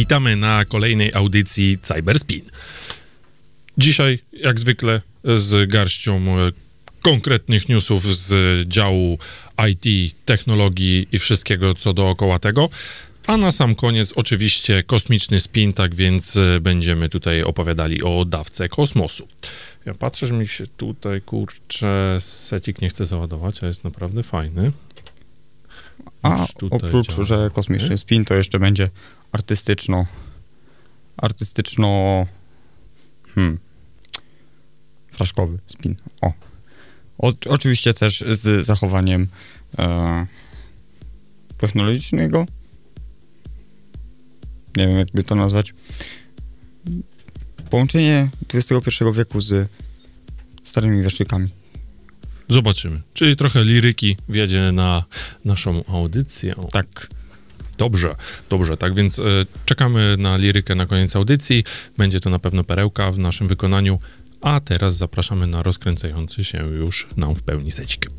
witamy na kolejnej audycji Cyberspin. Dzisiaj, jak zwykle, z garścią e, konkretnych newsów z działu IT, technologii i wszystkiego, co dookoła tego. A na sam koniec oczywiście kosmiczny spin, tak więc e, będziemy tutaj opowiadali o dawce kosmosu. Ja patrzę, że mi się tutaj, kurczę, secik nie chce załadować, a jest naprawdę fajny. A oprócz, działa. że kosmiczny spin, to jeszcze będzie artystyczno, artystyczno, hmm, fraszkowy spin. O. o oczywiście też z zachowaniem e, technologicznego. Nie wiem, jakby to nazwać. Połączenie XXI wieku z starymi wieszczykami. Zobaczymy. Czyli trochę liryki wjedzie na naszą audycję. Tak. Dobrze, dobrze. Tak więc e, czekamy na lirykę na koniec audycji. Będzie to na pewno perełka w naszym wykonaniu. A teraz zapraszamy na rozkręcający się już nam w pełni secik.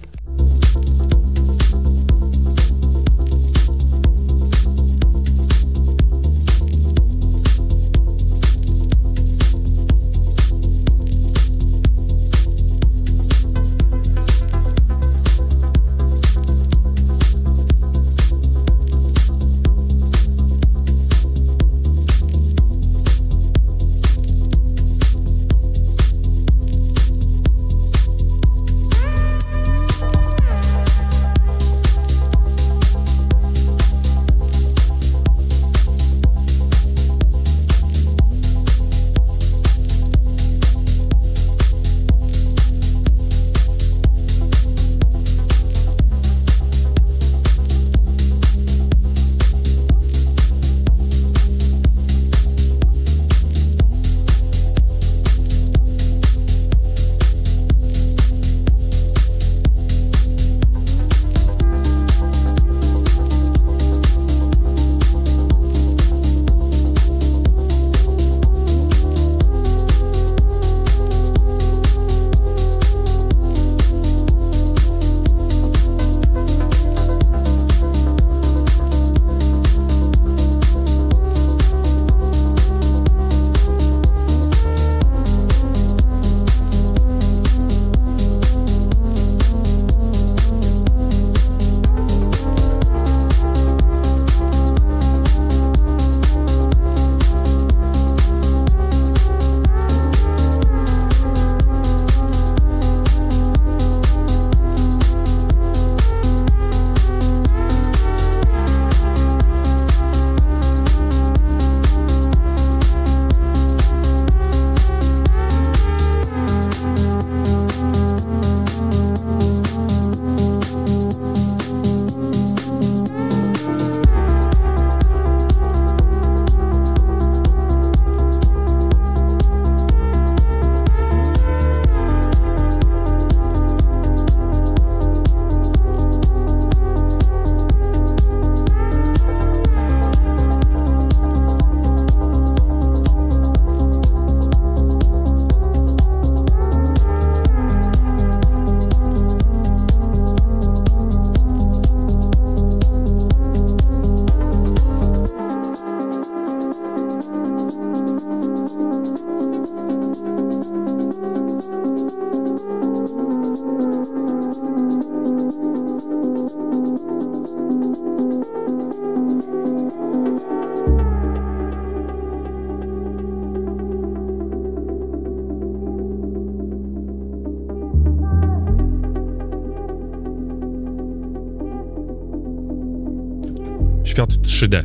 3D.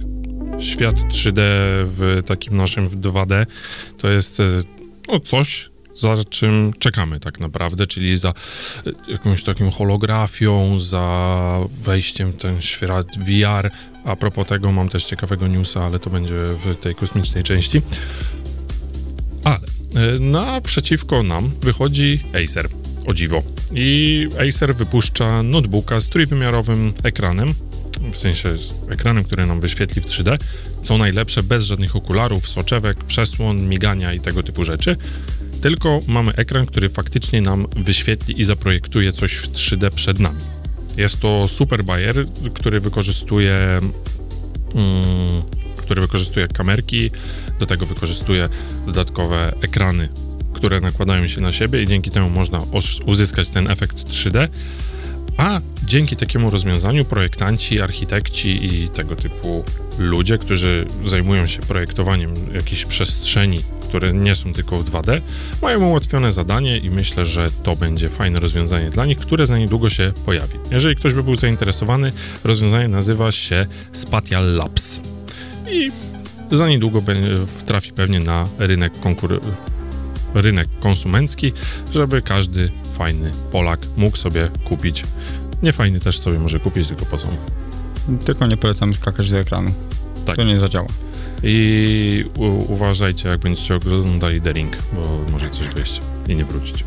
Świat 3D w takim naszym w 2D to jest e, no, coś, za czym czekamy tak naprawdę, czyli za e, jakąś taką holografią, za wejściem w ten świat VR. A propos tego mam też ciekawego newsa, ale to będzie w tej kosmicznej części. Ale e, naprzeciwko nam wychodzi Acer, o dziwo. I Acer wypuszcza notebooka z trójwymiarowym ekranem, w sensie ekranem, który nam wyświetli w 3D, co najlepsze, bez żadnych okularów, soczewek, przesłon, migania i tego typu rzeczy. Tylko mamy ekran, który faktycznie nam wyświetli i zaprojektuje coś w 3D przed nami. Jest to super bajer, który wykorzystuje mm, który wykorzystuje kamerki, do tego wykorzystuje dodatkowe ekrany, które nakładają się na siebie i dzięki temu można uzyskać ten efekt 3D. A dzięki takiemu rozwiązaniu projektanci, architekci i tego typu ludzie, którzy zajmują się projektowaniem jakichś przestrzeni, które nie są tylko w 2D, mają ułatwione zadanie i myślę, że to będzie fajne rozwiązanie dla nich, które za niedługo się pojawi. Jeżeli ktoś by był zainteresowany, rozwiązanie nazywa się Spatial Labs. I za niedługo trafi pewnie na rynek konkur rynek konsumencki, żeby każdy fajny Polak mógł sobie kupić. Nie fajny też sobie może kupić, tylko po co? Tylko nie polecam skakać do ekranu. Tak. To nie zadziała. I u- uważajcie, jak będziecie oglądali The Ring, bo może coś wyjść i nie wrócić.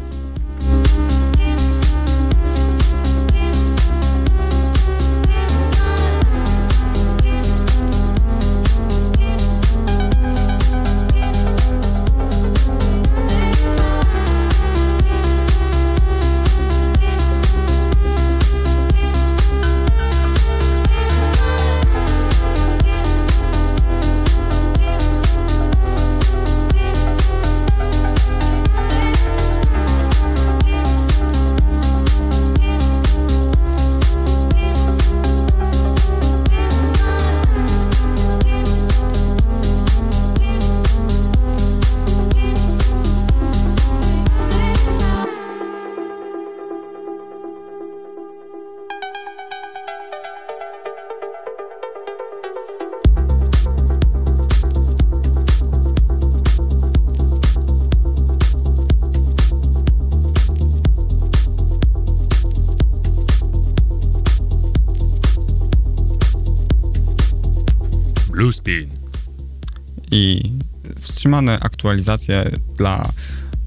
Wstrzymane aktualizacje dla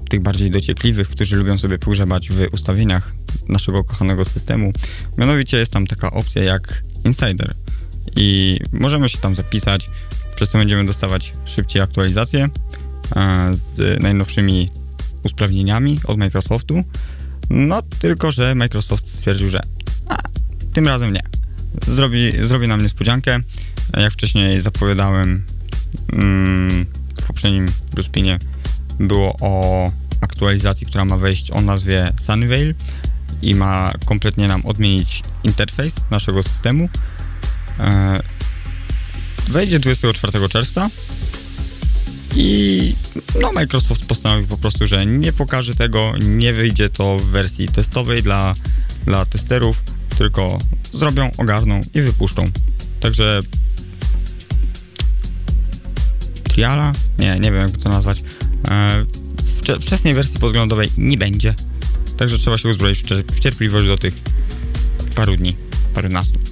tych bardziej dociekliwych, którzy lubią sobie pogrzebać w ustawieniach naszego kochanego systemu. Mianowicie jest tam taka opcja jak Insider i możemy się tam zapisać, przez to będziemy dostawać szybciej aktualizacje e, z najnowszymi usprawnieniami od Microsoftu. No tylko, że Microsoft stwierdził, że a, tym razem nie. Zrobi, zrobi nam niespodziankę jak wcześniej zapowiadałem mm, w poprzednim Bruspinie, było o aktualizacji, która ma wejść o nazwie Sunnyvale i ma kompletnie nam odmienić interfejs naszego systemu. E, zajdzie 24 czerwca i no Microsoft postanowił po prostu, że nie pokaże tego, nie wyjdzie to w wersji testowej dla, dla testerów, tylko zrobią, ogarną i wypuszczą. Także triala, nie, nie wiem jak to nazwać, e, wczesnej wersji podglądowej nie będzie. Także trzeba się uzbroić w cierpliwość do tych paru dni, parunastu.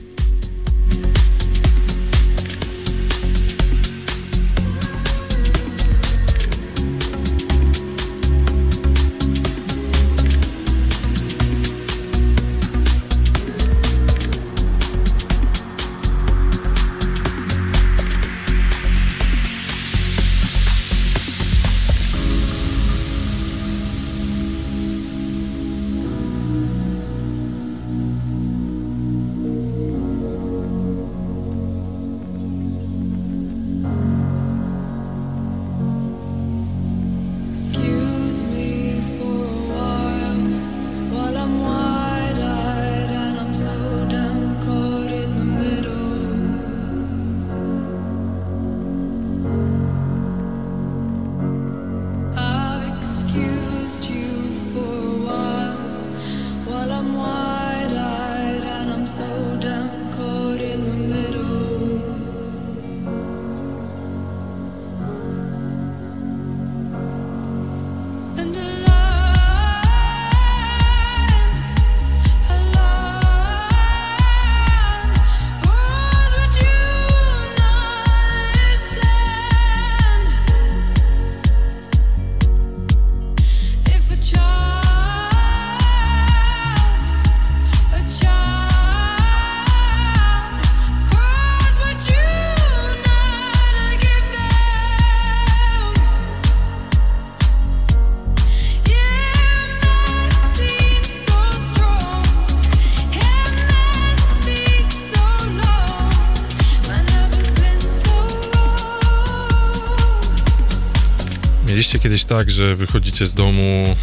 Mieliście kiedyś tak, że wychodzicie z domu,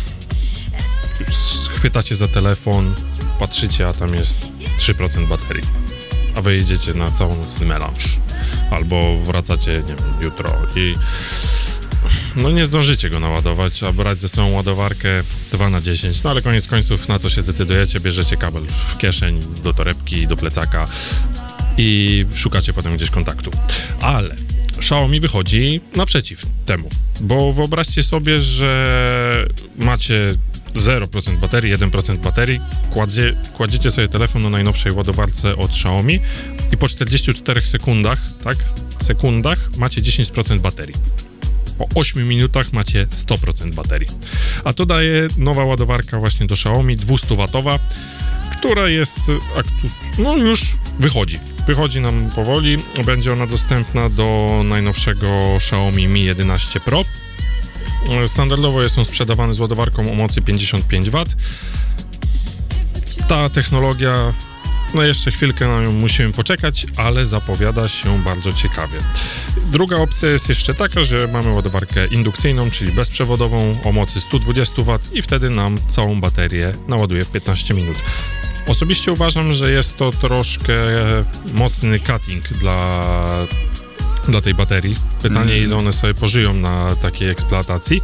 chwytacie za telefon, patrzycie, a tam jest 3% baterii, a wy jedziecie na całonocny melanż, albo wracacie, nie wiem, jutro i no nie zdążycie go naładować, a brać ze sobą ładowarkę 2 na 10, no ale koniec końców na to się decydujecie, bierzecie kabel w kieszeń, do torebki, do plecaka i szukacie potem gdzieś kontaktu. Ale Xiaomi wychodzi naprzeciw temu, bo wyobraźcie sobie, że macie 0% baterii, 1% baterii, kładzie, kładziecie sobie telefon na najnowszej ładowarce od Xiaomi i po 44 sekundach, tak, sekundach macie 10% baterii. Po 8 minutach macie 100% baterii. A to daje nowa ładowarka właśnie do Xiaomi 200W, która jest no już wychodzi. Wychodzi nam powoli. Będzie ona dostępna do najnowszego Xiaomi Mi 11 Pro. Standardowo jest on sprzedawany z ładowarką o mocy 55W. Ta technologia no jeszcze chwilkę na nią musimy poczekać, ale zapowiada się bardzo ciekawie. Druga opcja jest jeszcze taka, że mamy ładowarkę indukcyjną, czyli bezprzewodową o mocy 120 W i wtedy nam całą baterię naładuje w 15 minut. Osobiście uważam, że jest to troszkę mocny cutting dla, dla tej baterii. Pytanie, mm. ile one sobie pożyją na takiej eksploatacji,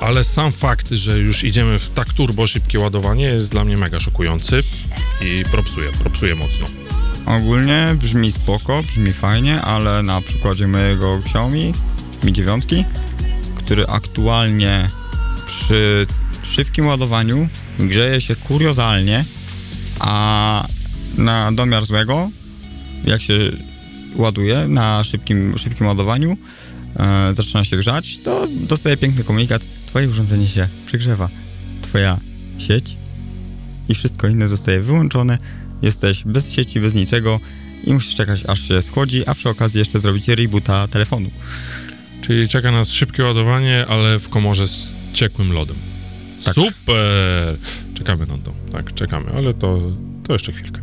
ale sam fakt, że już idziemy w tak turbo szybkie ładowanie jest dla mnie mega szokujący i propsuje, propsuje mocno. Ogólnie brzmi spoko, brzmi fajnie, ale na przykładzie mojego Xiaomi Mi 9, który aktualnie przy szybkim ładowaniu grzeje się kuriozalnie, a na domiar złego, jak się ładuje na szybkim, szybkim ładowaniu, e, zaczyna się grzać, to dostaje piękny komunikat, twoje urządzenie się przygrzewa, twoja sieć i wszystko inne zostaje wyłączone, jesteś bez sieci, bez niczego i musisz czekać aż się schodzi, a przy okazji jeszcze zrobić reboota telefonu. Czyli czeka nas szybkie ładowanie, ale w komorze z ciekłym lodem. Tak. Super! Czekamy na to. Tak, czekamy, ale to, to jeszcze chwilkę.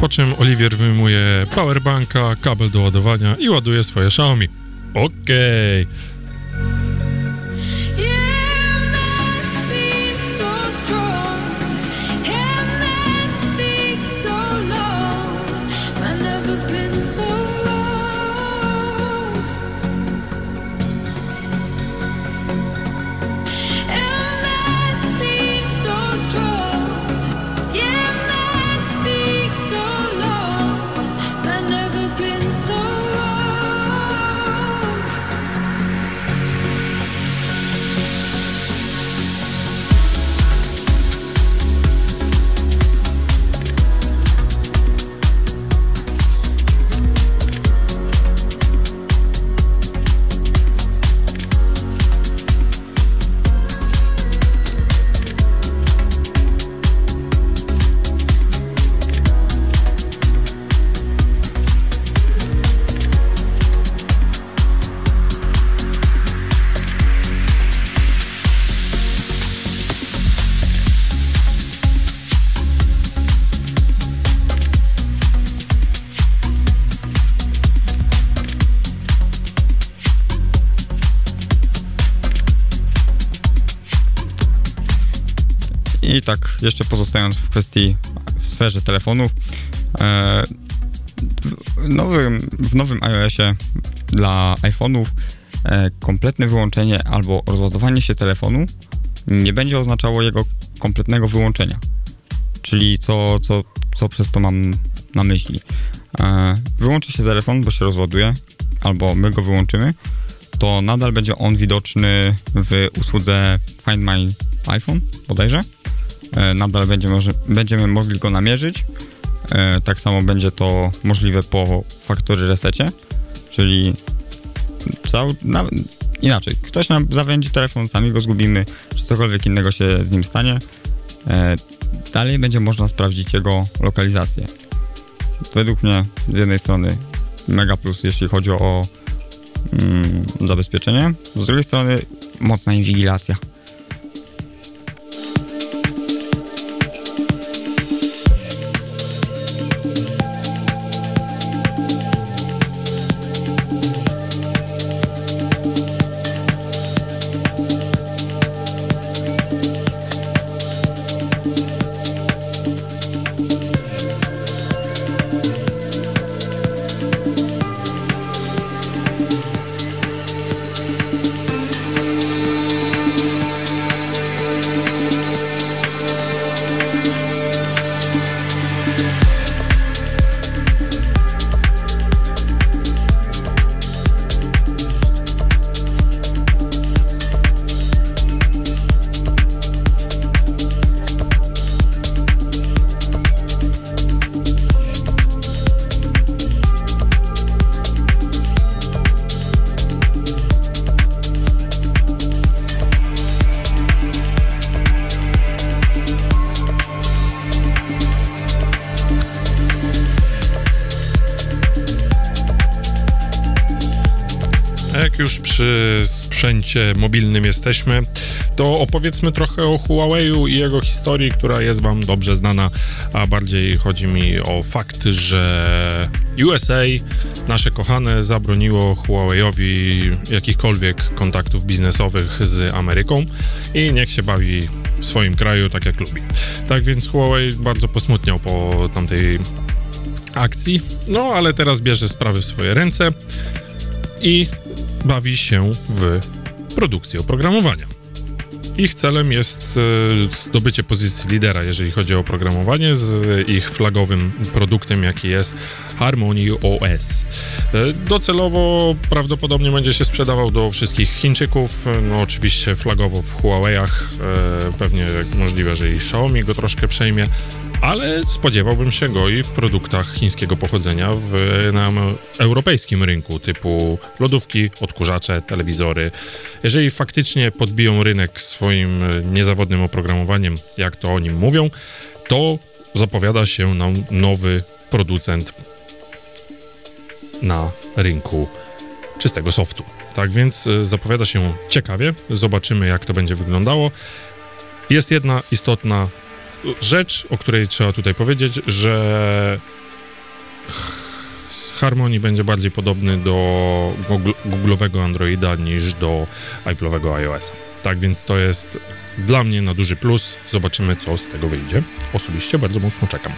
Po czym Oliwier wyjmuje powerbanka, kabel do ładowania i ładuje swoje Xiaomi. Okej. Okay. Jeszcze pozostając w kwestii, w sferze telefonów, e, w, nowym, w nowym iOSie dla iPhone'ów e, kompletne wyłączenie albo rozładowanie się telefonu nie będzie oznaczało jego kompletnego wyłączenia. Czyli co, co, co przez to mam na myśli? E, wyłączy się telefon, bo się rozładuje, albo my go wyłączymy, to nadal będzie on widoczny w usłudze Find My iPhone bodajże. E, nadal będzie może, będziemy mogli go namierzyć. E, tak samo będzie to możliwe po faktory resecie, czyli inaczej, ktoś nam zawędzi telefon, sami go zgubimy, czy cokolwiek innego się z nim stanie. E, dalej będzie można sprawdzić jego lokalizację. według mnie z jednej strony mega plus, jeśli chodzi o mm, zabezpieczenie, z drugiej strony mocna inwigilacja. Mobilnym jesteśmy, to opowiedzmy trochę o Huawei'u i jego historii, która jest Wam dobrze znana, a bardziej chodzi mi o fakt, że USA, nasze kochane, zabroniło Huawei'owi jakichkolwiek kontaktów biznesowych z Ameryką i niech się bawi w swoim kraju tak jak lubi. Tak więc Huawei bardzo posmutniał po tamtej akcji, no ale teraz bierze sprawy w swoje ręce i bawi się w produkcji oprogramowania. Ich celem jest e, zdobycie pozycji lidera, jeżeli chodzi o oprogramowanie, z ich flagowym produktem, jaki jest Harmony OS. E, docelowo prawdopodobnie będzie się sprzedawał do wszystkich Chińczyków, no oczywiście flagowo w Huawei'ach, e, pewnie możliwe, że i Xiaomi go troszkę przejmie, ale spodziewałbym się go i w produktach chińskiego pochodzenia w, na europejskim rynku, typu lodówki, odkurzacze, telewizory. Jeżeli faktycznie podbiją rynek swoim niezawodnym oprogramowaniem, jak to o nim mówią, to zapowiada się nam nowy producent na rynku czystego softu. Tak więc e, zapowiada się ciekawie, zobaczymy jak to będzie wyglądało. Jest jedna istotna rzecz, o której trzeba tutaj powiedzieć, że Harmony będzie bardziej podobny do Google'owego Androida niż do Apple'owego iOS. Tak więc to jest dla mnie na duży plus. Zobaczymy, co z tego wyjdzie. Osobiście bardzo mocno czekam.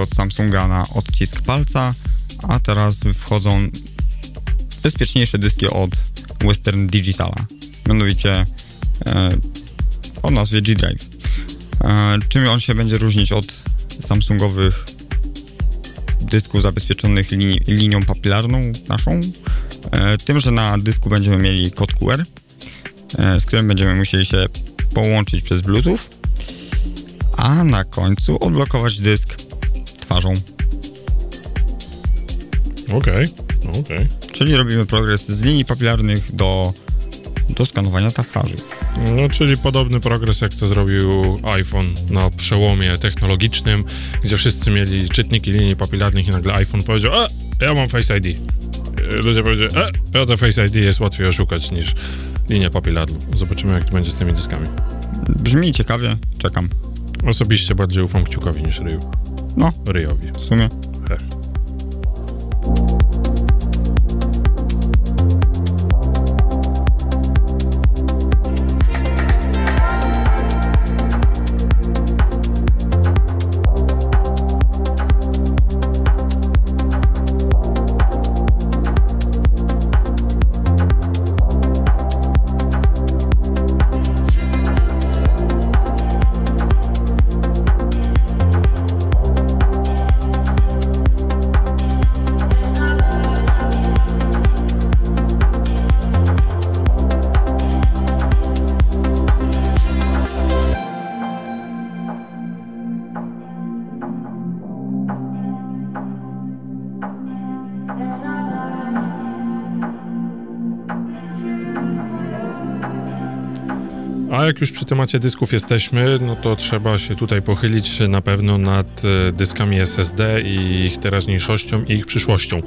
Od Samsunga na odcisk palca, a teraz wchodzą bezpieczniejsze dyski od Western Digitala, mianowicie e, o nazwie G-Drive. E, czym on się będzie różnić od Samsungowych dysków zabezpieczonych lini linią papilarną naszą? E, tym, że na dysku będziemy mieli kod QR, z którym będziemy musieli się połączyć przez Bluetooth, a na końcu odblokować dysk twarzą. Okej, okay. okej. Okay. Czyli robimy progres z linii papilarnych do, do skanowania twarzy. No, czyli podobny progres, jak to zrobił iPhone na przełomie technologicznym, gdzie wszyscy mieli czytniki linii papilarnych i nagle iPhone powiedział, a, ja mam Face ID. Ludzie powiedzieli, a, ja to Face ID jest łatwiej oszukać niż linia papilarna. Zobaczymy, jak to będzie z tymi dyskami. Brzmi ciekawie, czekam. Osobiście bardziej ufam kciukowi niż ryju. No. Ryjowi. W sumie. Hech. Jak już przy temacie dysków jesteśmy, no to trzeba się tutaj pochylić na pewno nad e, dyskami SSD i ich teraźniejszością i ich przyszłością.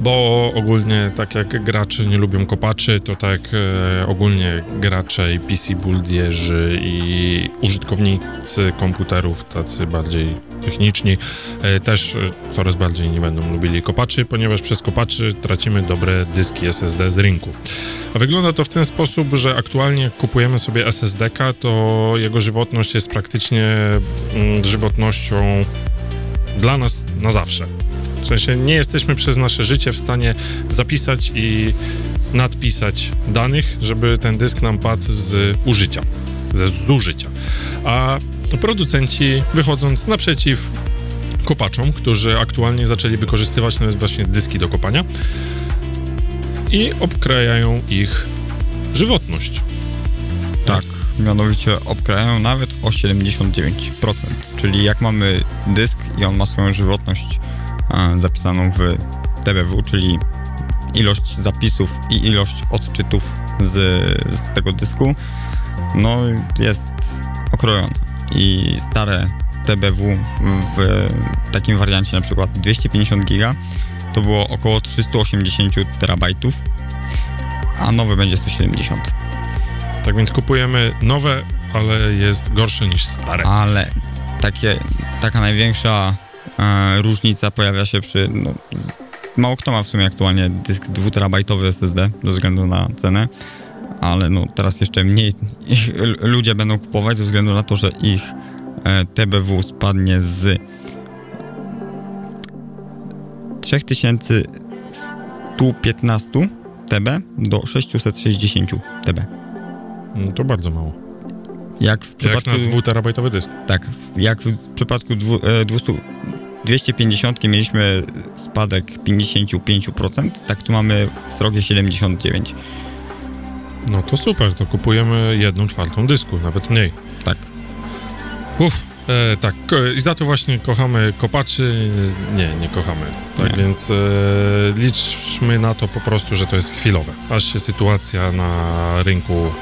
Bo ogólnie, tak jak gracze nie lubią kopaczy, to tak e, ogólnie gracze i PC buildierzy i użytkownicy komputerów, tacy bardziej techniczni, e, też e, coraz bardziej nie będą lubili kopaczy, ponieważ przez kopaczy tracimy dobre dyski SSD z rynku. A wygląda to w ten sposób, że aktualnie kupujemy sobie SSD-ka, to jego żywotność jest praktycznie mm, żywotnością dla nas na zawsze. W sensie nie jesteśmy przez nasze życie w stanie zapisać i nadpisać danych, żeby ten dysk nam padł z użycia, ze zużycia. A producenci wychodząc naprzeciw kopaczom, którzy aktualnie zaczęli wykorzystywać nawet właśnie dyski do kopania i obkrajają ich żywotność. Tak, mianowicie obkrajają nawet o 79%, czyli jak mamy dysk i on ma swoją żywotność e, zapisaną w TBW, czyli ilość zapisów i ilość odczytów z, z tego dysku, no jest okrojona. I stare TBW w takim wariancie na przykład 250 giga to było około 380 terabajtów, a nowe będzie 170. Tak więc kupujemy nowe, ale jest gorsze niż stare. Ale takie, taka największa e, różnica pojawia się przy. No, z, mało kto ma w sumie aktualnie dysk 2 terabajtowy SSD ze względu na cenę, ale no teraz jeszcze mniej ludzie będą kupować ze względu na to, że ich e, TBW spadnie z 3115 TB do 660 TB. No to bardzo mało. Jak w przypadku... Jak na 2 terabajtowy dysk. Tak, jak w przypadku dwu, e, 200, 250 mieliśmy spadek 55%, tak tu mamy srogie 79%. No to super, to kupujemy jedną czwartą dysku, nawet mniej. Tak. Uff, e, tak, i za to właśnie kochamy kopaczy. Nie, nie kochamy. Tak Nie. więc e, liczmy na to po prostu, że to jest chwilowe. Aż się sytuacja na rynku,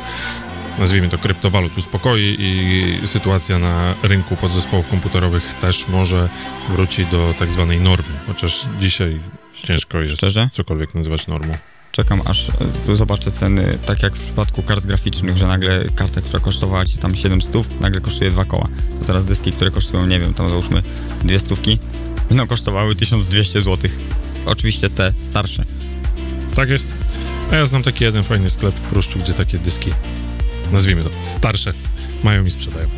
nazwijmy to kryptowalut, uspokoi i sytuacja na rynku podzespołów komputerowych też może wróci do tak zwanej normy. Chociaż dzisiaj ciężko jest Szczerze? cokolwiek nazywać normą. Czekam aż e, zobaczę ceny, tak jak w przypadku kart graficznych, że nagle karta, która kosztowała ci tam 700, nagle kosztuje dwa koła. To teraz dyski, które kosztują, nie wiem, tam załóżmy dwie stówki, no kosztowały 1200 zł. Oczywiście te starsze. Tak jest. A ja znam taki jeden fajny sklep w Pruszczu, gdzie takie dyski, nazwijmy to, starsze, mają i sprzedają.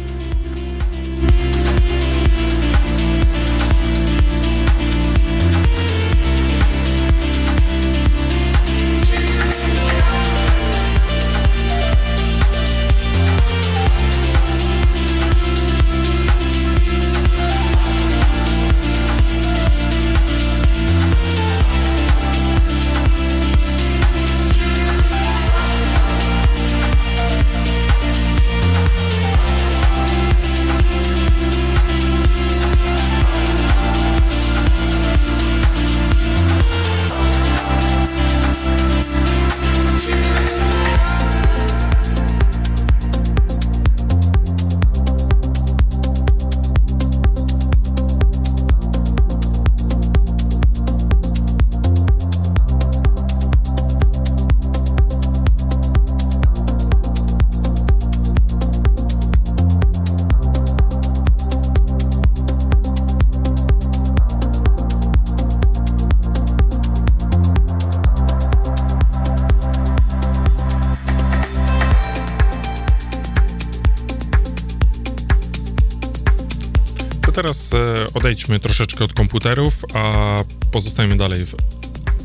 Teraz e, odejdźmy troszeczkę od komputerów, a pozostajemy dalej w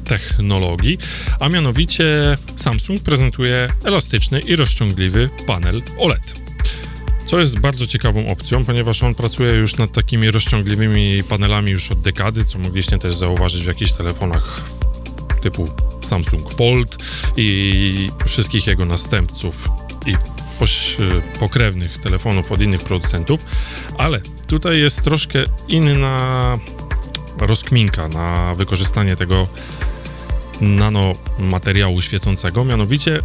technologii, a mianowicie Samsung prezentuje elastyczny i rozciągliwy panel OLED. Co jest bardzo ciekawą opcją, ponieważ on pracuje już nad takimi rozciągliwymi panelami już od dekady, co mogliście też zauważyć w jakichś telefonach typu Samsung Fold i wszystkich jego następców i pokrewnych telefonów od innych producentów, ale tutaj jest troszkę inna rozkminka na wykorzystanie tego nanomateriału świecącego, mianowicie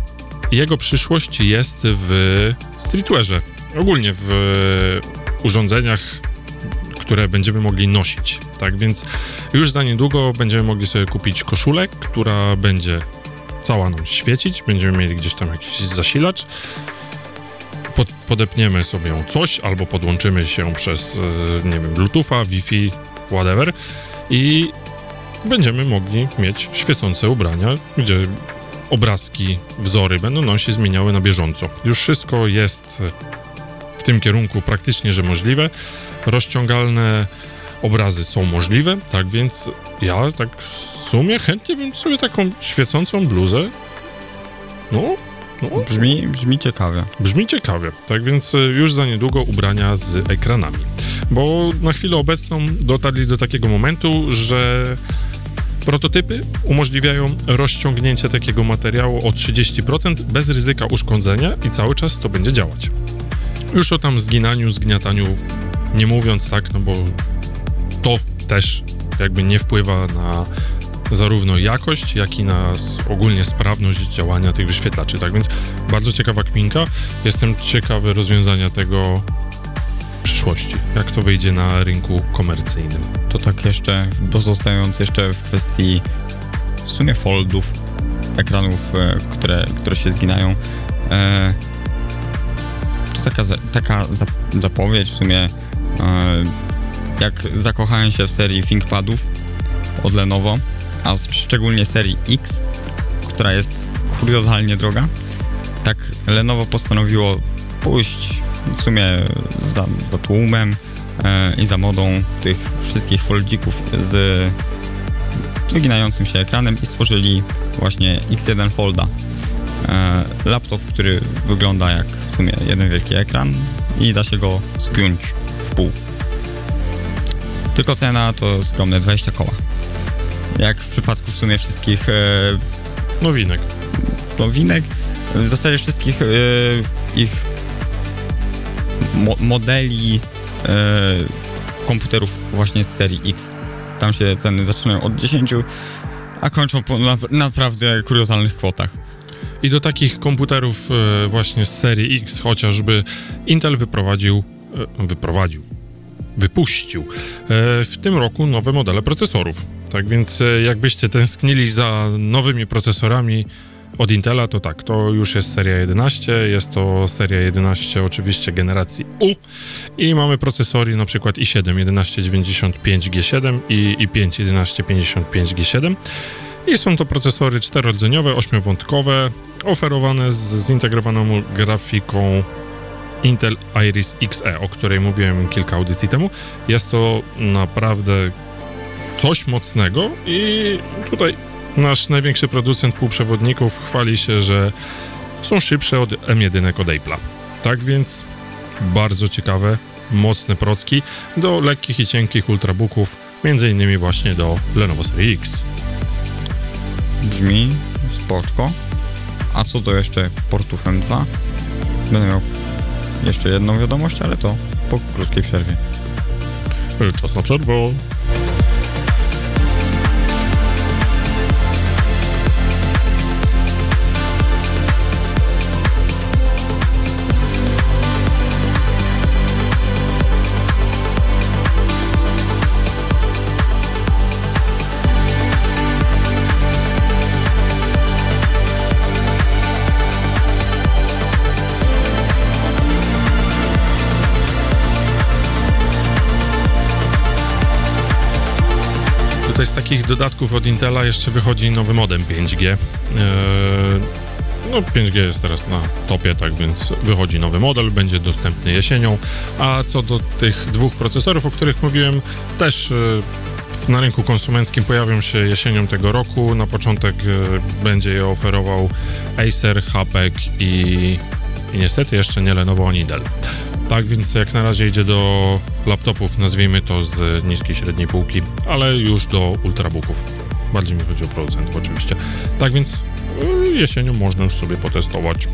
jego przyszłość jest w streetwearze, ogólnie w urządzeniach, które będziemy mogli nosić. Tak więc już za niedługo będziemy mogli sobie kupić koszulę, która będzie cała nam świecić, będziemy mieli gdzieś tam jakiś zasilacz, pod, podepniemy sobie coś albo podłączymy się przez, e, nie wiem, Bluetootha, Wi-Fi, whatever i będziemy mogli mieć świecące ubrania, gdzie obrazki, wzory będą nam się zmieniały na bieżąco. Już wszystko jest w tym kierunku praktycznie, że możliwe. Rozciągalne obrazy są możliwe, tak więc ja tak w sumie chętnie bym sobie taką świecącą bluzę no, brzmi, brzmi ciekawie. Brzmi ciekawie, tak więc e, już za niedługo ubrania z ekranami. Bo na chwilę obecną dotarli do takiego momentu, że Prototypy umożliwiają rozciągnięcie takiego materiału o 30% bez ryzyka uszkodzenia i cały czas to będzie działać. Już o tam zginaniu, zgniataniu nie mówiąc, tak, no bo to też jakby nie wpływa na zarówno jakość, jak i na ogólnie sprawność działania tych wyświetlaczy. Tak więc bardzo ciekawa kminka. Jestem ciekawy rozwiązania tego przyszłości, jak to wyjdzie na rynku komercyjnym. To tak jeszcze, pozostając jeszcze w kwestii w sumie foldów, ekranów, e, które, które się zginają, e, to taka, taka zapowiedź w sumie, e, jak zakochałem się w serii ThinkPadów od Lenovo, a szczególnie serii X, która jest kuriozalnie droga, tak Lenovo postanowiło pójść w sumie za, za tłumem e, i za modą tych wszystkich foldzików z wyginającym się ekranem i stworzyli właśnie X1 Folda. E, laptop, który wygląda jak w sumie jeden wielki ekran i da się go zgiąć w pół. Tylko cena to skromne 20 koła jak w przypadku w sumie wszystkich e, nowinek. Nowinek, w zasadzie wszystkich e, ich mo modeli e, komputerów właśnie z serii X. Tam się ceny zaczynają od 10, a kończą po na naprawdę kuriozalnych kwotach. I do takich komputerów właśnie z serii X chociażby Intel wyprowadził, wyprowadził, wypuścił e, w tym roku nowe modele procesorów. Tak więc e, jakbyście tęsknili za nowymi procesorami od Intela, to tak, to już jest seria 11, jest to seria 11 oczywiście generacji U i mamy procesory na przykład i7 1195G7 i i5 1155G7 i są to procesory czterodzeniowe, ośmiowątkowe, oferowane z zintegrowaną grafiką Intel Iris Xe, o której mówiłem kilka audycji temu. Jest to naprawdę coś mocnego i tutaj nasz największy producent półprzewodników chwali się, że są szybsze od M1 od. Tak więc bardzo ciekawe, mocne procki do lekkich i cienkich ultrabooków, między innymi właśnie do Lenovo Serie X. Brzmi spoczko. A co do jeszcze portów M2? Będę miał jeszcze jedną wiadomość, ale to po krótkiej przerwie. Czas na przerwę. Tutaj z takich dodatków od Intela jeszcze wychodzi nowy modem 5G. Eee, no 5G jest teraz na topie, tak więc wychodzi nowy model, będzie dostępny jesienią. A co do tych dwóch procesorów, o których mówiłem, też e, na rynku konsumenckim pojawią się jesienią tego roku. Na początek e, będzie je oferował Acer, HP i, i niestety jeszcze nie Lenovo, Nidel. Tak więc jak na razie idzie do laptopów, nazwijmy to z niskiej średniej półki, ale już do ultrabooków. Bardziej mi chodzi o producentów oczywiście. Tak więc y, jesienią można już sobie potestować.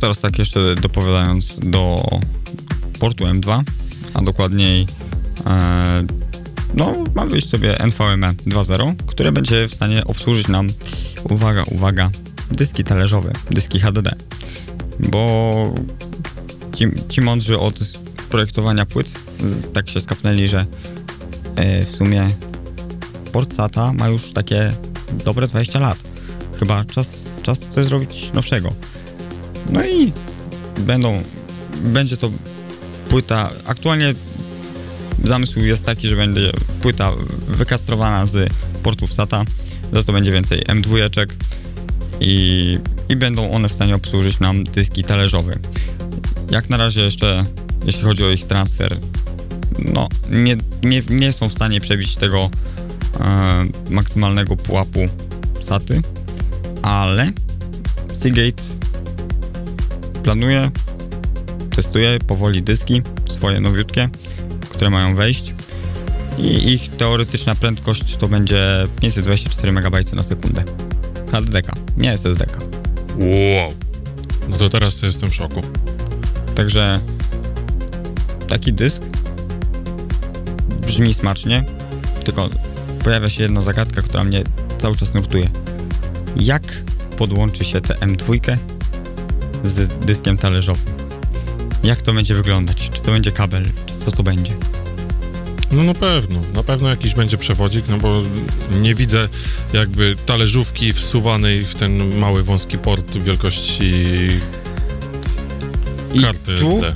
Teraz tak jeszcze dopowiadając do portu M2, a dokładniej e, no, ma wyjść sobie NVMe 2.0, które będzie w stanie obsłużyć nam, uwaga, uwaga, dyski talerzowe, dyski HDD. Bo ci, ci mądrzy od projektowania płyt tak się skapnęli, że e, w sumie port SATA ma już takie dobre 20 lat. Chyba czas, czas coś zrobić nowszego. No i będą, będzie to płyta, aktualnie zamysł jest taki, że będzie płyta wykastrowana z portów SATA, za to będzie więcej M2 i, i będą one w stanie obsłużyć nam dyski talerzowe. Jak na razie jeszcze, jeśli chodzi o ich transfer, no nie, nie, nie są w stanie przebić tego e, maksymalnego pułapu SATY, ale Seagate planuję, testuję powoli dyski swoje nowiutkie, które mają wejść i ich teoretyczna prędkość to będzie 524 MB na sekundę. HDDK, nie SSDK. Wow. No to teraz to jestem w szoku. Także taki dysk brzmi smacznie, tylko pojawia się jedna zagadka, która mnie cały czas nurtuje. Jak podłączy się tę M2 z dyskiem talerzowym? Jak to będzie wyglądać? Czy to będzie kabel? Czy co to będzie? No na pewno, na pewno jakiś będzie przewodzik, no bo nie widzę jakby talerzówki wsuwanej w ten mały wąski port wielkości I karty tu, SD.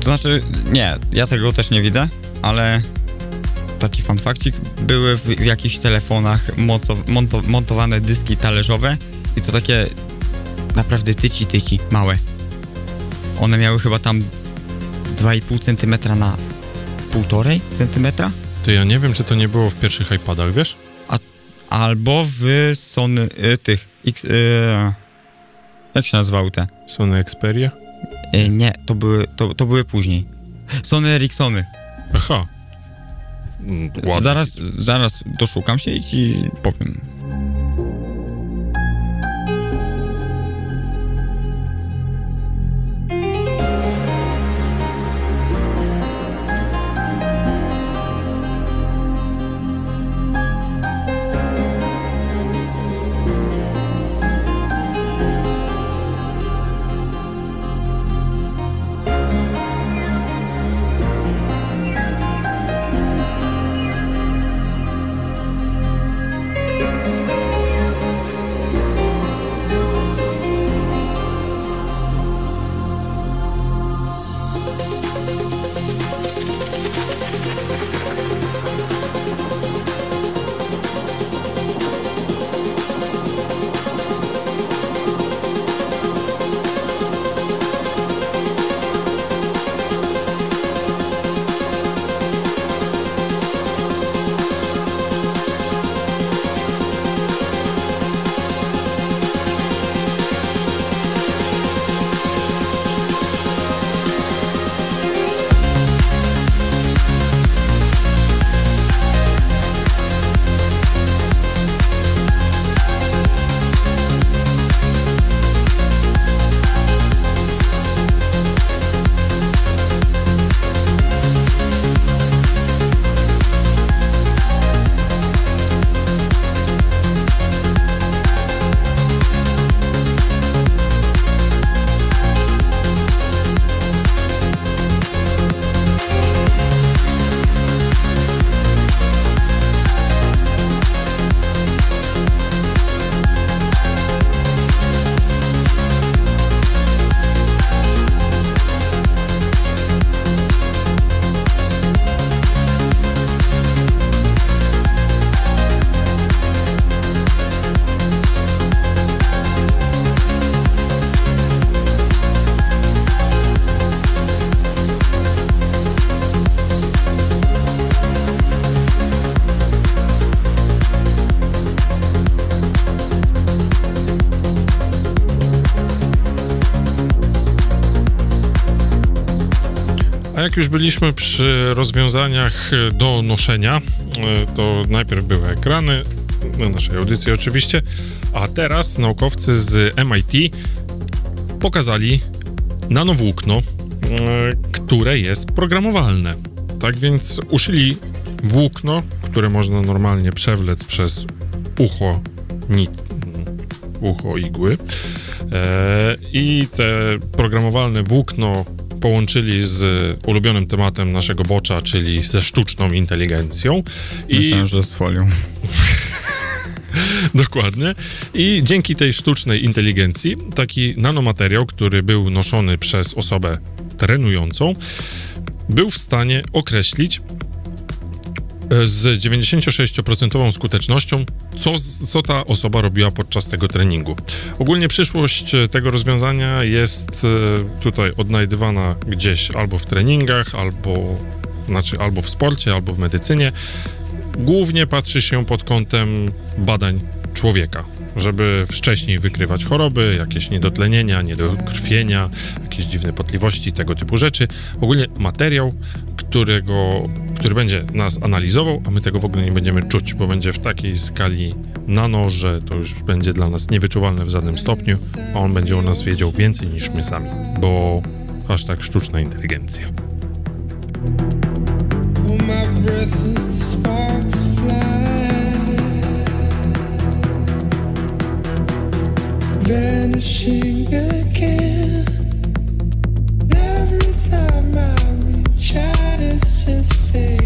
to znaczy, nie, ja tego też nie widzę, ale taki fun factik, były w, w jakichś telefonach monto, monto, montowane dyski talerzowe i to takie naprawdę tyci tyci, małe. One miały chyba tam 2,5 cm na 1,5 cm? Ty, ja nie wiem, czy to nie było w pierwszych iPadach, wiesz? Albo w Sony y, tych X, y, jak się nazywały te? Sony Xperia? Y, nie, to były, to, to były później. Sony Ericssony. Aha. Mm, Ładnie. Zaraz, zaraz doszukam się i ci powiem. Już byliśmy przy rozwiązaniach do noszenia, e, to najpierw były ekrany, na naszej audycji oczywiście, a teraz naukowcy z MIT pokazali nanowłókno, e, które jest programowalne. Tak więc uszyli włókno, które można normalnie przewlec przez ucho, nit, ucho igły. E, I te programowalne włókno połączyli z ulubionym tematem naszego bocza, czyli ze sztuczną inteligencją. I... Myślałem, że z folią. Dokładnie. I dzięki tej sztucznej inteligencji taki nanomateriał, który był noszony przez osobę trenującą, był w stanie określić z 96% skutecznością, co, co ta osoba robiła podczas tego treningu. Ogólnie przyszłość tego rozwiązania jest e, tutaj odnajdywana gdzieś albo w treningach, albo, znaczy albo w sporcie, albo w medycynie. Głównie patrzy się pod kątem badań człowieka, żeby wcześniej wykrywać choroby, jakieś niedotlenienia, niedokrwienia, jakieś dziwne potliwości, tego typu rzeczy. Ogólnie materiał, którego, który będzie nas analizował, a my tego w ogóle nie będziemy czuć, bo będzie w takiej skali nano, że to już będzie dla nas niewyczuwalne w żadnym stopniu, a on będzie o nas wiedział więcej niż my sami, bo aż tak sztuczna inteligencja. my just fail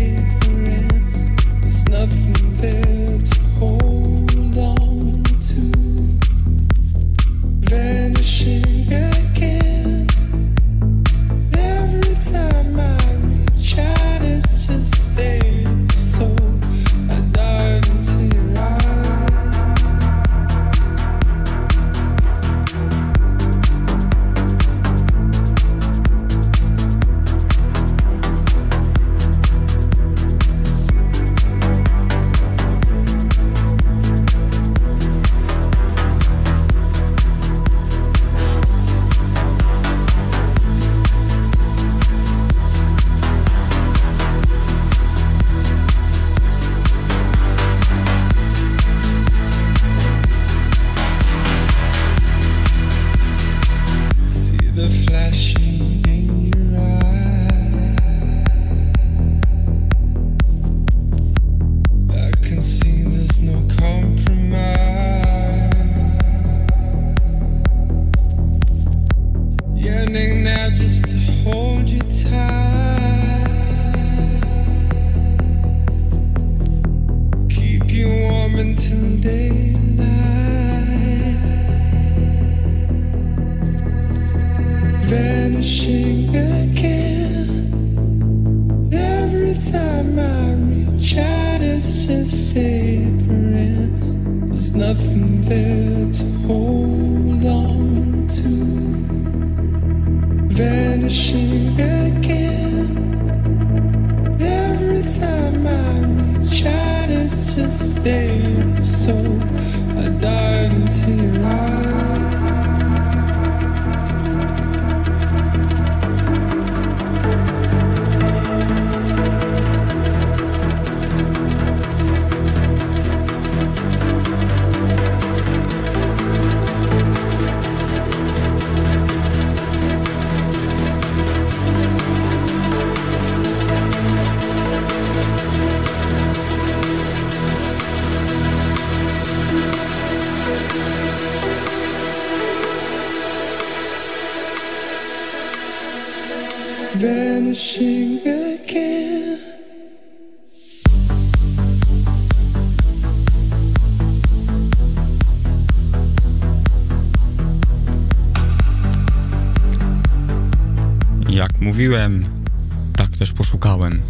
tak też poszukałem.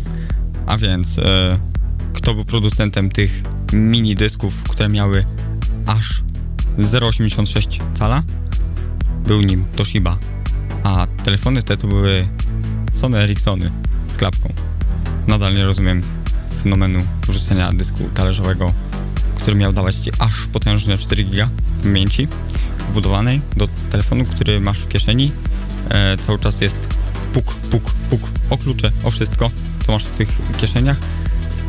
A więc, e, kto był producentem tych mini dysków, które miały aż 0,86 cala? Był nim Toshiba. A telefony te to były Sony Ericssony z klapką. Nadal nie rozumiem fenomenu wrzucenia dysku talerzowego, który miał dawać ci aż potężne 4 giga pamięci wbudowanej do telefonu, który masz w kieszeni. E, cały czas jest puk, puk, puk o klucze, o wszystko, co masz w tych kieszeniach,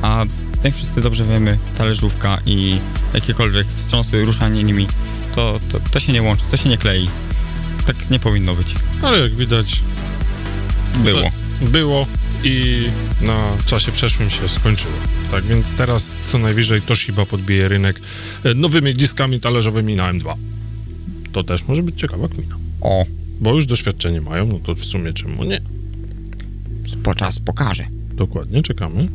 a jak wszyscy dobrze wiemy, talerzówka i jakiekolwiek wstrząsy, ruszanie nimi, to, to, to się nie łączy, to się nie klei. Tak nie powinno być. Ale jak widać, Było. było i na czasie przeszłym się skończyło. Tak więc teraz co najwyżej Toshiba podbije rynek e, nowymi diskami talerzowymi na M2. To też może być ciekawa kmina. O, Bo już doświadczenie mają, no to w sumie czemu nie? po czas pokaże. Dokładnie, czekamy.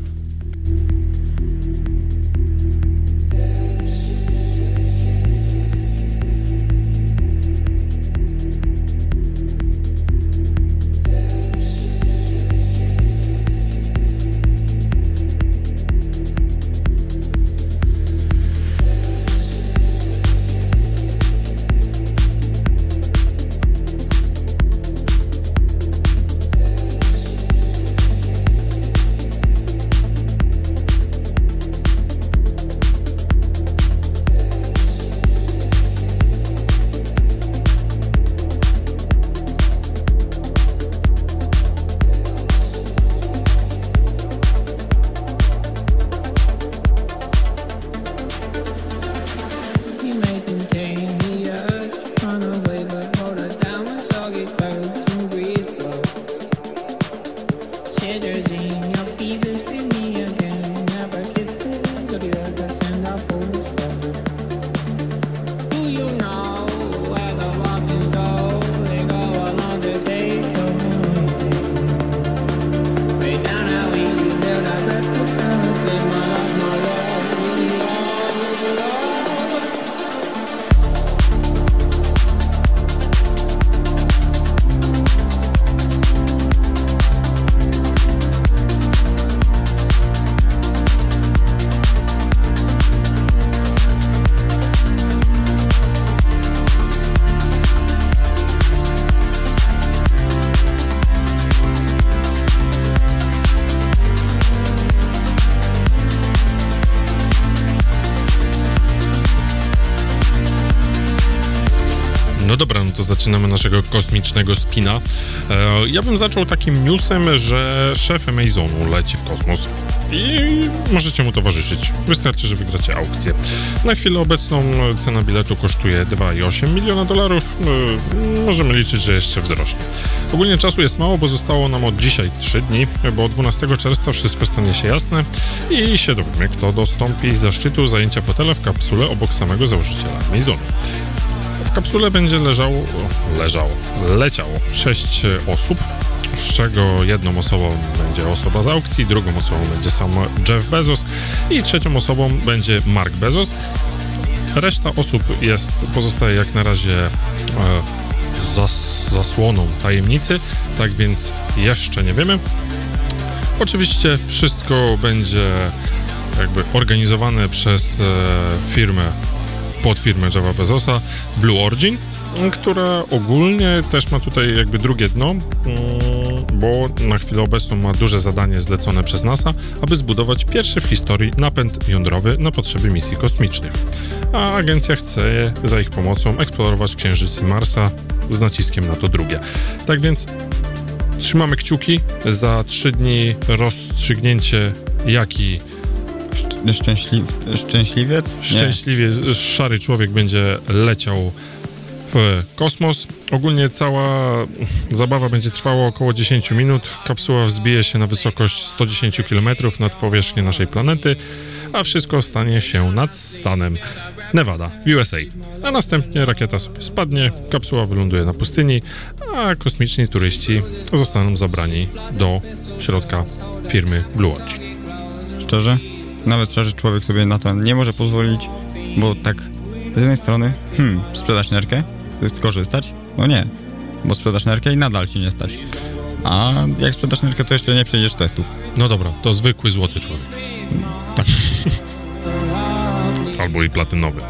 To zaczynamy naszego kosmicznego spina. E, ja bym zaczął takim newsem, że szef Amazonu leci w kosmos i możecie mu towarzyszyć. Wystarczy, że wygracie aukcję. Na chwilę obecną cena biletu kosztuje 2,8 miliona dolarów. E, możemy liczyć, że jeszcze wzrośnie. Ogólnie czasu jest mało, bo zostało nam od dzisiaj 3 dni, bo 12 czerwca wszystko stanie się jasne i się dowiemy, kto dostąpi zaszczytu zajęcia fotela w kapsule obok samego założyciela Amazonu. Kapsule będzie leżał, leżał, leciał sześć osób, z czego jedną osobą będzie osoba z aukcji, drugą osobą będzie sam Jeff Bezos i trzecią osobą będzie Mark Bezos. Reszta osób jest, pozostaje jak na razie e, zas, zasłoną tajemnicy, tak więc jeszcze nie wiemy. Oczywiście wszystko będzie jakby organizowane przez e, firmę pod firmę Java Bezosa, Blue Origin, która ogólnie też ma tutaj jakby drugie dno, mm, bo na chwilę obecną ma duże zadanie zlecone przez NASA, aby zbudować pierwszy w historii napęd jądrowy na potrzeby misji kosmicznych. A agencja chce za ich pomocą eksplorować Księżyc i Marsa z naciskiem na to drugie. Tak więc trzymamy kciuki za trzy dni rozstrzygnięcie, jaki Szcz- Szczęśli... Szczęśliwiec? Nie. szczęśliwie szary człowiek będzie leciał w kosmos. Ogólnie cała zabawa będzie trwała około 10 minut. Kapsuła wzbije się na wysokość 110 km nad powierzchnię naszej planety, a wszystko stanie się nad stanem Nevada, USA. A następnie rakieta sobie spadnie, kapsuła wyląduje na pustyni, a kosmiczni turyści zostaną zabrani do środka firmy Blue Origin. Szczerze? Nawet szczerze człowiek sobie na to nie może pozwolić, bo tak z jednej strony, hmm, sprzedać nerkę, skorzystać? No nie, bo sprzedasz nerkę i nadal ci nie stać. A jak sprzedasz nerkę, to jeszcze nie przejdziesz testów. No dobra, to zwykły złoty człowiek. Tak. Albo i platynowy.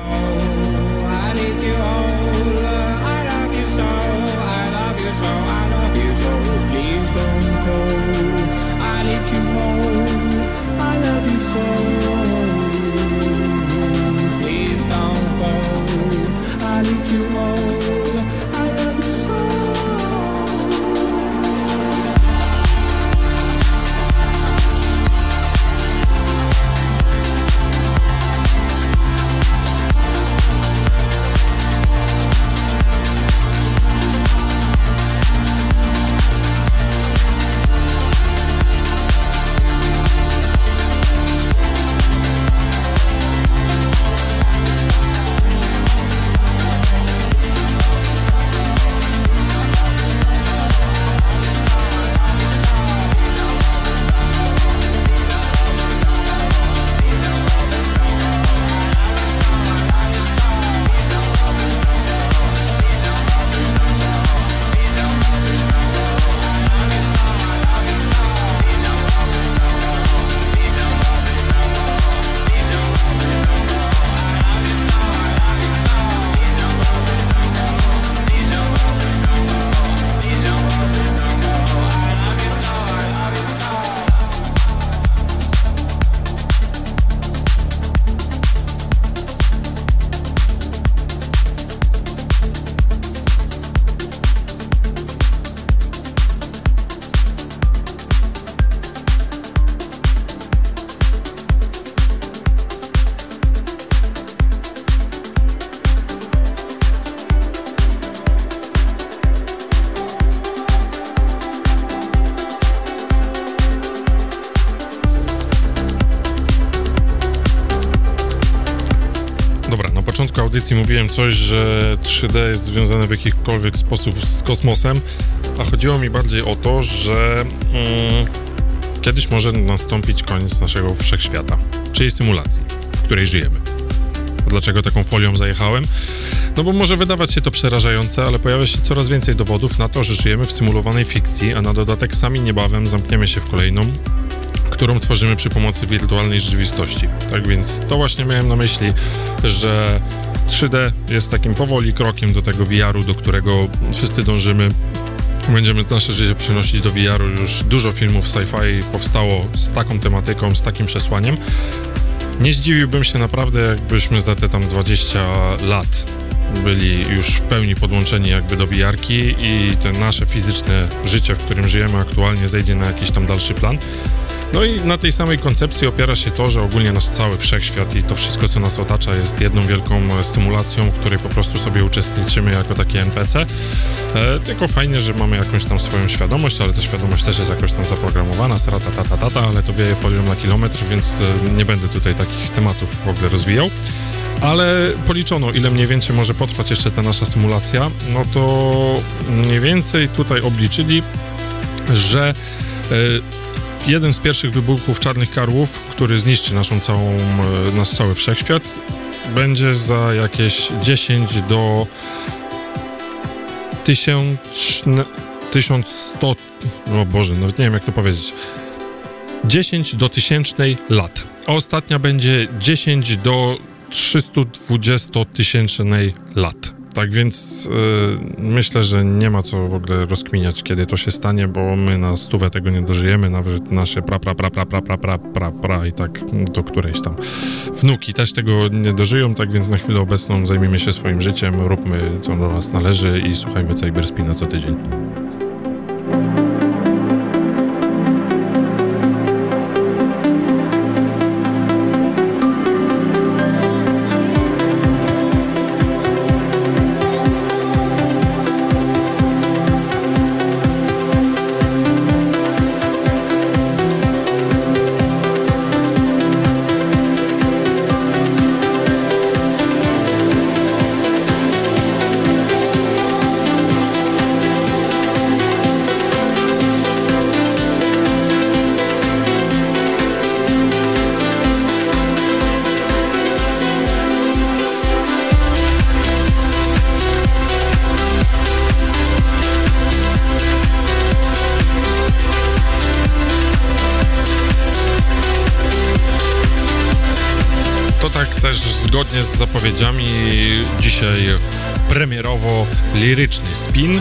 Audycji mówiłem coś, że 3D jest związane w jakikolwiek sposób z kosmosem, a chodziło mi bardziej o to, że mm, kiedyś może nastąpić koniec naszego wszechświata, czyli symulacji, w której żyjemy. Dlaczego taką folią zajechałem? No bo może wydawać się to przerażające, ale pojawia się coraz więcej dowodów na to, że żyjemy w symulowanej fikcji, a na dodatek sami niebawem zamkniemy się w kolejną, którą tworzymy przy pomocy wirtualnej rzeczywistości. Tak więc to właśnie miałem na myśli, że 3D jest takim powoli krokiem do tego VR-u, do którego wszyscy dążymy. Będziemy nasze życie przenosić do VR-u. Już dużo filmów sci-fi powstało z taką tematyką, z takim przesłaniem. Nie zdziwiłbym się naprawdę, jakbyśmy za te tam 20 lat byli już w pełni podłączeni jakby do VR-ki i te nasze fizyczne życie, w którym żyjemy aktualnie zejdzie na jakiś tam dalszy plan. No i na tej samej koncepcji opiera się to, że ogólnie nasz cały wszechświat i to wszystko, co nas otacza, jest jedną wielką e, symulacją, w której po prostu sobie uczestniczymy jako takie NPC. E, tylko fajnie, że mamy jakąś tam swoją świadomość, ale ta świadomość też jest jakoś tam zaprogramowana, srata, tata, tata, ale to wieje folią na kilometr, więc e, nie będę tutaj takich tematów w ogóle rozwijał. Ale policzono, ile mniej więcej może potrwać jeszcze ta nasza symulacja, no to mniej więcej tutaj obliczyli, że e, jeden z pierwszych wybuchów czarnych karłów, który zniszczy naszą całą, e, nasz cały wszechświat, będzie za jakieś 10 do 1000, 1100, o Boże, nawet nie wiem jak to powiedzieć, 10 do tysięcznej lat, a ostatnia będzie 10 do 320 tysięcznej lat. Tak więc y, myślę, że nie ma co w ogóle rozkminiać, kiedy to się stanie, bo my na stówę tego nie dożyjemy, nawet nasze pra, pra, pra, pra, pra, pra, pra, pra, pra i tak do którejś tam wnuki też tego nie dożyją, tak więc na chwilę obecną zajmijmy się swoim życiem, róbmy co do nas należy i słuchajmy Cyberspina co tydzień. Zapowiedziami dzisiaj premierowo liryczny spin,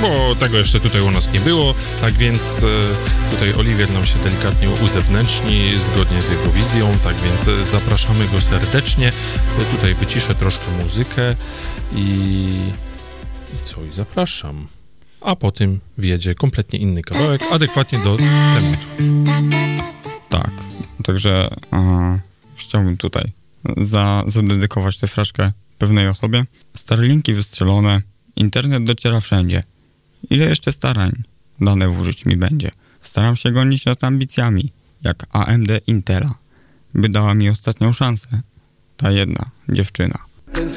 bo tego jeszcze tutaj u nas nie było, tak więc e, tutaj Oliwier nam się delikatnie uzewnętrzni zgodnie z jego wizją, tak więc e, zapraszamy go serdecznie. E, Tutaj wyciszę troszkę muzykę i, i co, i zapraszam. A po tym wjedzie kompletnie inny kawałek, adekwatnie do tematu. Tak, także e, chciałbym tutaj za, zadedykować tę fraszkę pewnej osobie. Starlinki wystrzelone, internet dociera wszędzie. Ile jeszcze starań dane włożyć mi będzie? Staram się gonić nad ambicjami, jak AMD Intela, by dała mi ostatnią szansę. Ta jedna dziewczyna. Ten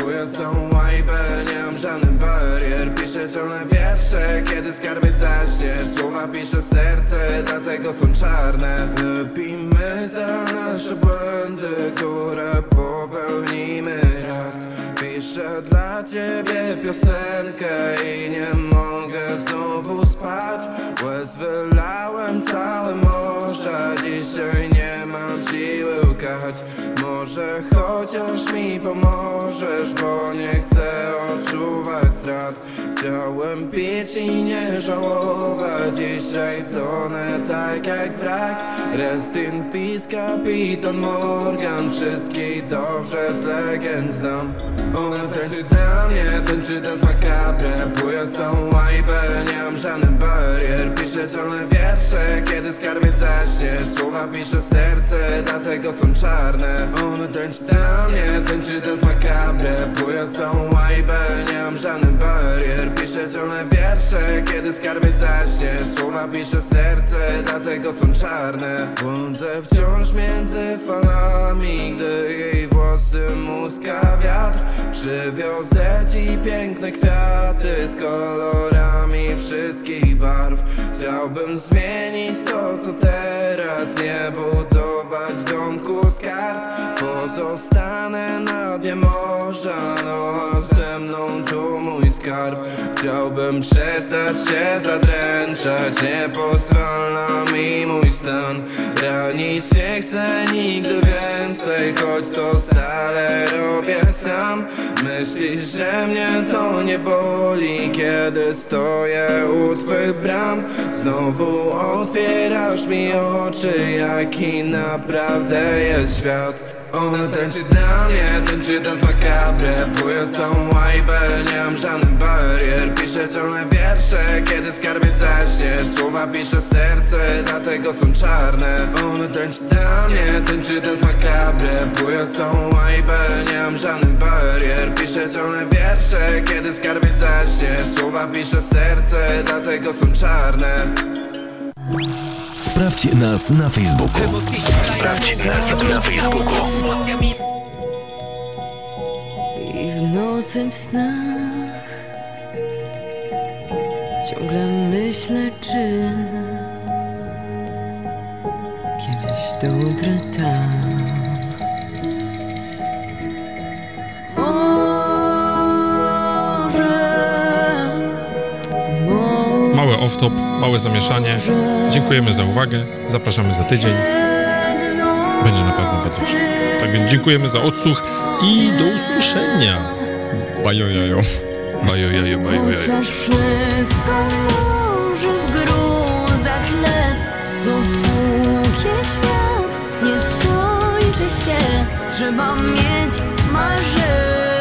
bując całą łajbę Nie mam żadnych barier, piszę ciągle wiersze Kiedy skarby zaśniesz, słowa pisze serce Dlatego są czarne. Wypijmy za nasze błędy, które popełnimy raz. Piszę dla ciebie piosenkę i nie mogę znowu spać. Łez wylałem całe morze, dzisiaj nie mam siły łkać. Może chociaż mi pomożesz, bo nie chcę odczuwać strat. Chciałem pić i nie żałować, dzisiaj tonę tak jak wrak. Rest in peace, kapitan Morgan, wszystkich dobrze z legend znam. Ona tańczy dla mnie, tańczy z makabre Bując całą łajbę, nie mam żadnych barier. Piszę ciągle wiersze, kiedy skarbie zaśniesz Słowa pisze serce, dlatego są czarne. Ona tańczy dla mnie, tańczy z makabre. Całą łajbę, nie mam żadnych barier. Piszę ciągle wiersze, kiedy skarby zaśnie. Słowa pisze serce, dlatego są czarne. Błądzę wciąż między falami Gdy jej włosy muska wiatr. Przywiozę ci piękne kwiaty Z kolorami wszystkich barw. Chciałbym zmienić to co teraz Nie budować domku z kart. Pozostanę na dnie morza No mną tu mój skarb. Chciałbym przestać się zadręczać. Nie pozwala mi mój stan. Ranić nie chcę nigdy więcej Choć to stale robię sam. Myślisz, że mnie to nie boli Kiedy stoję u twych bram? Znowu otwierasz mi oczy Jaki naprawdę jest świat ona tańczy dla mnie, tańczy dans makabre Buję łajbę, nie mam żadnych barier. Piszę ciągle wiersze, kiedy skarbie zaśnie. Słowa pisze serce, dlatego są czarne. Ona tańczy dla mnie, tańczy dans makabre Buję łajbę, nie mam żadnych barier. Piszę ciągle wiersze, kiedy skarbie zaśnie. Słowa pisze serce, dlatego są czarne Sprawdź nas na Facebooku. Sprawdź nas na Facebooku. I w nocy w snach ciągle myślę, czy kiedyś dotrę tam. Off-top, małe zamieszanie. Dziękujemy za uwagę. Zapraszamy za tydzień. Będzie na pewno bardzo. Tak więc dziękujemy za odsłuch i do usłyszenia. Bajojajo. Bajo, jajo, bajo, jajo. Chociaż wszystko może w gruzach lec Dopóki świat nie skończy się Trzeba mieć marzenie